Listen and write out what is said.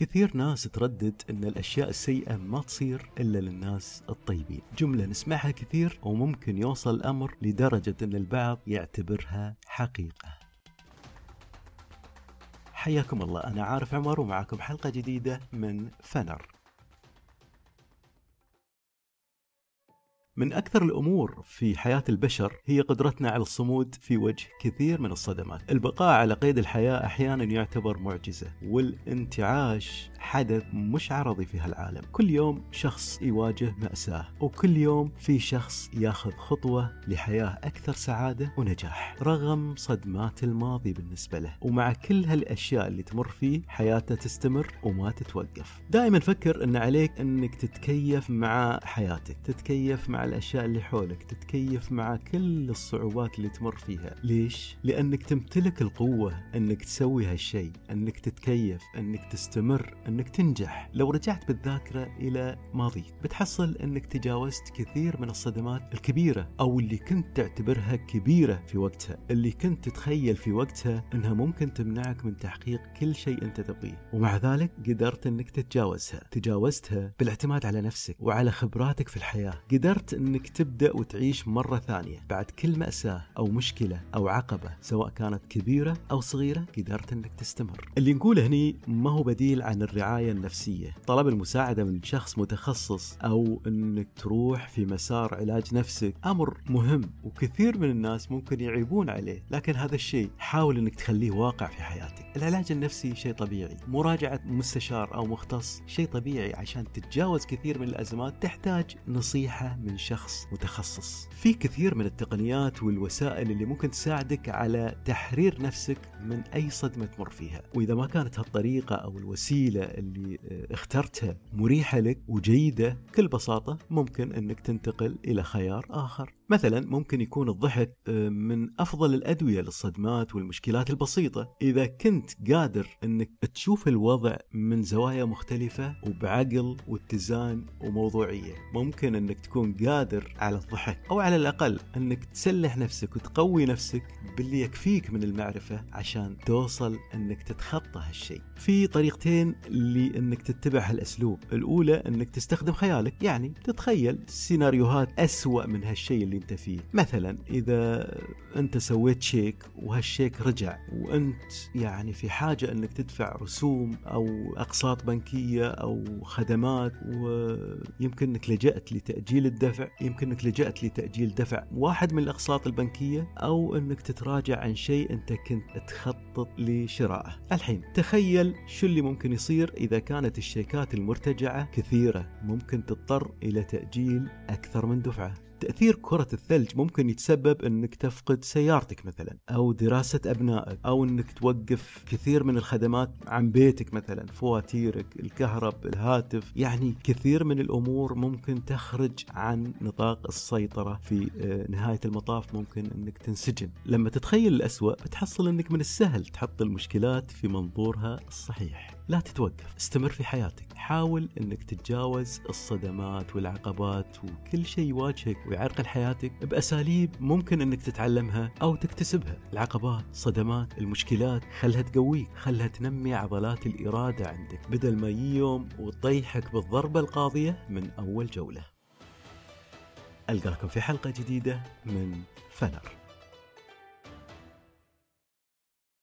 كثير ناس تردد إن الأشياء السيئة ما تصير إلا للناس الطيبين. جملة نسمعها كثير وممكن يوصل الامر لدرجة إن البعض يعتبرها حقيقة. حياكم الله أنا عارف عمر ومعكم حلقة جديدة من فنر. من أكثر الأمور في حياة البشر هي قدرتنا على الصمود في وجه كثير من الصدمات. البقاء على قيد الحياة أحيانا يعتبر معجزة والانتعاش حدث مش عرضي في هالعالم. كل يوم شخص يواجه مأساة وكل يوم في شخص ياخذ خطوة لحياة أكثر سعادة ونجاح. رغم صدمات الماضي بالنسبة له ومع كل هالأشياء اللي تمر فيه حياته تستمر وما تتوقف. دائما فكر أن عليك أنك تتكيف مع حياتك تتكيف مع الأشياء اللي حولك تتكيف مع كل الصعوبات اللي تمر فيها. ليش؟ لأنك تمتلك القوة أنك تسوي هالشيء أنك تتكيف أنك تستمر أنك تنجح. لو رجعت بالذاكرة إلى ماضيك بتحصل أنك تجاوزت كثير من الصدمات الكبيرة أو اللي كنت تعتبرها كبيرة في وقتها. اللي كنت تتخيل في وقتها أنها ممكن تمنعك من تحقيق كل شيء أنت تبغيه. ومع ذلك قدرت أنك تتجاوزها. تجاوزتها بالاعتماد على نفسك وعلى خبراتك في الحياة. قدرت أنك تبدأ وتعيش مرة ثانية بعد كل مأساة أو مشكلة أو عقبة سواء كانت كبيرة أو صغيرة قدرت أنك تستمر. اللي نقوله هني ما هو بديل عن الرعاية النفسية. طلب المساعدة من شخص متخصص أو أنك تروح في مسار علاج نفسك أمر مهم وكثير من الناس ممكن يعيبون عليه. لكن هذا الشيء حاول أنك تخليه واقع في حياتك. العلاج النفسي شيء طبيعي. مراجعة مستشار أو مختص شيء طبيعي عشان تتجاوز كثير من الأزمات تحتاج نصيحة من شخص متخصص. في كثير من التقنيات والوسائل اللي ممكن تساعدك على تحرير نفسك من أي صدمة تمر فيها. وإذا ما كانت هالطريقة أو الوسيلة اللي اخترتها مريحة لك وجيدة بكل بساطة ممكن أنك تنتقل إلى خيار آخر. مثلا ممكن يكون الضحك من أفضل الأدوية للصدمات والمشكلات البسيطة. إذا كنت قادر أنك تشوف الوضع من زوايا مختلفة وبعقل واتزان وموضوعية ممكن أنك تكون قادر على الضحك. أو على الأقل أنك تسلح نفسك وتقوي نفسك باللي يكفيك من المعرفة عشان توصل أنك تتخطى هالشيء. في طريقتين لأنك تتبع هالأسلوب. الأولى أنك تستخدم خيالك يعني تتخيل سيناريوهات أسوأ من هالشيء اللي أنت فيه. مثلا إذا أنت سويت شيك وهالشيك رجع وأنت يعني في حاجة أنك تدفع رسوم أو أقساط بنكية أو خدمات ويمكن أنك لجأت لتأجيل الدفع يمكن انك لجأت لتأجيل دفع واحد من الأقساط البنكية أو أنك تتراجع عن شيء أنت كنت تخطط لشرائه الحين تخيل شو اللي ممكن يصير إذا كانت الشيكات المرتجعة كثيرة. ممكن تضطر إلى تأجيل أكثر من دفعة. تأثير كرة الثلج ممكن يتسبب إنك تفقد سيارتك مثلا أو دراسة أبنائك أو إنك توقف كثير من الخدمات عن بيتك مثلا فواتيرك الكهرب الهاتف. يعني كثير من الأمور ممكن تخرج عن نطاق السيطرة في نهاية المطاف. ممكن إنك تنسجن. لما تتخيل الأسوأ بتحصل إنك من السهل تحط المشكلات في منظورها الصحيح. لا تتوقف استمر في حياتك. حاول إنك تتجاوز الصدمات والعقبات وكل شيء يواجهك ويعرقل حياتك بأساليب ممكن إنك تتعلمها أو تكتسبها. العقبات صدمات المشكلات خلها تقويك خلها تنمي عضلات الإرادة عندك. بدل ما يوم وتطيحك بالضربة القاضية من أول جولة. ألقاكم في حلقة جديدة من فنر.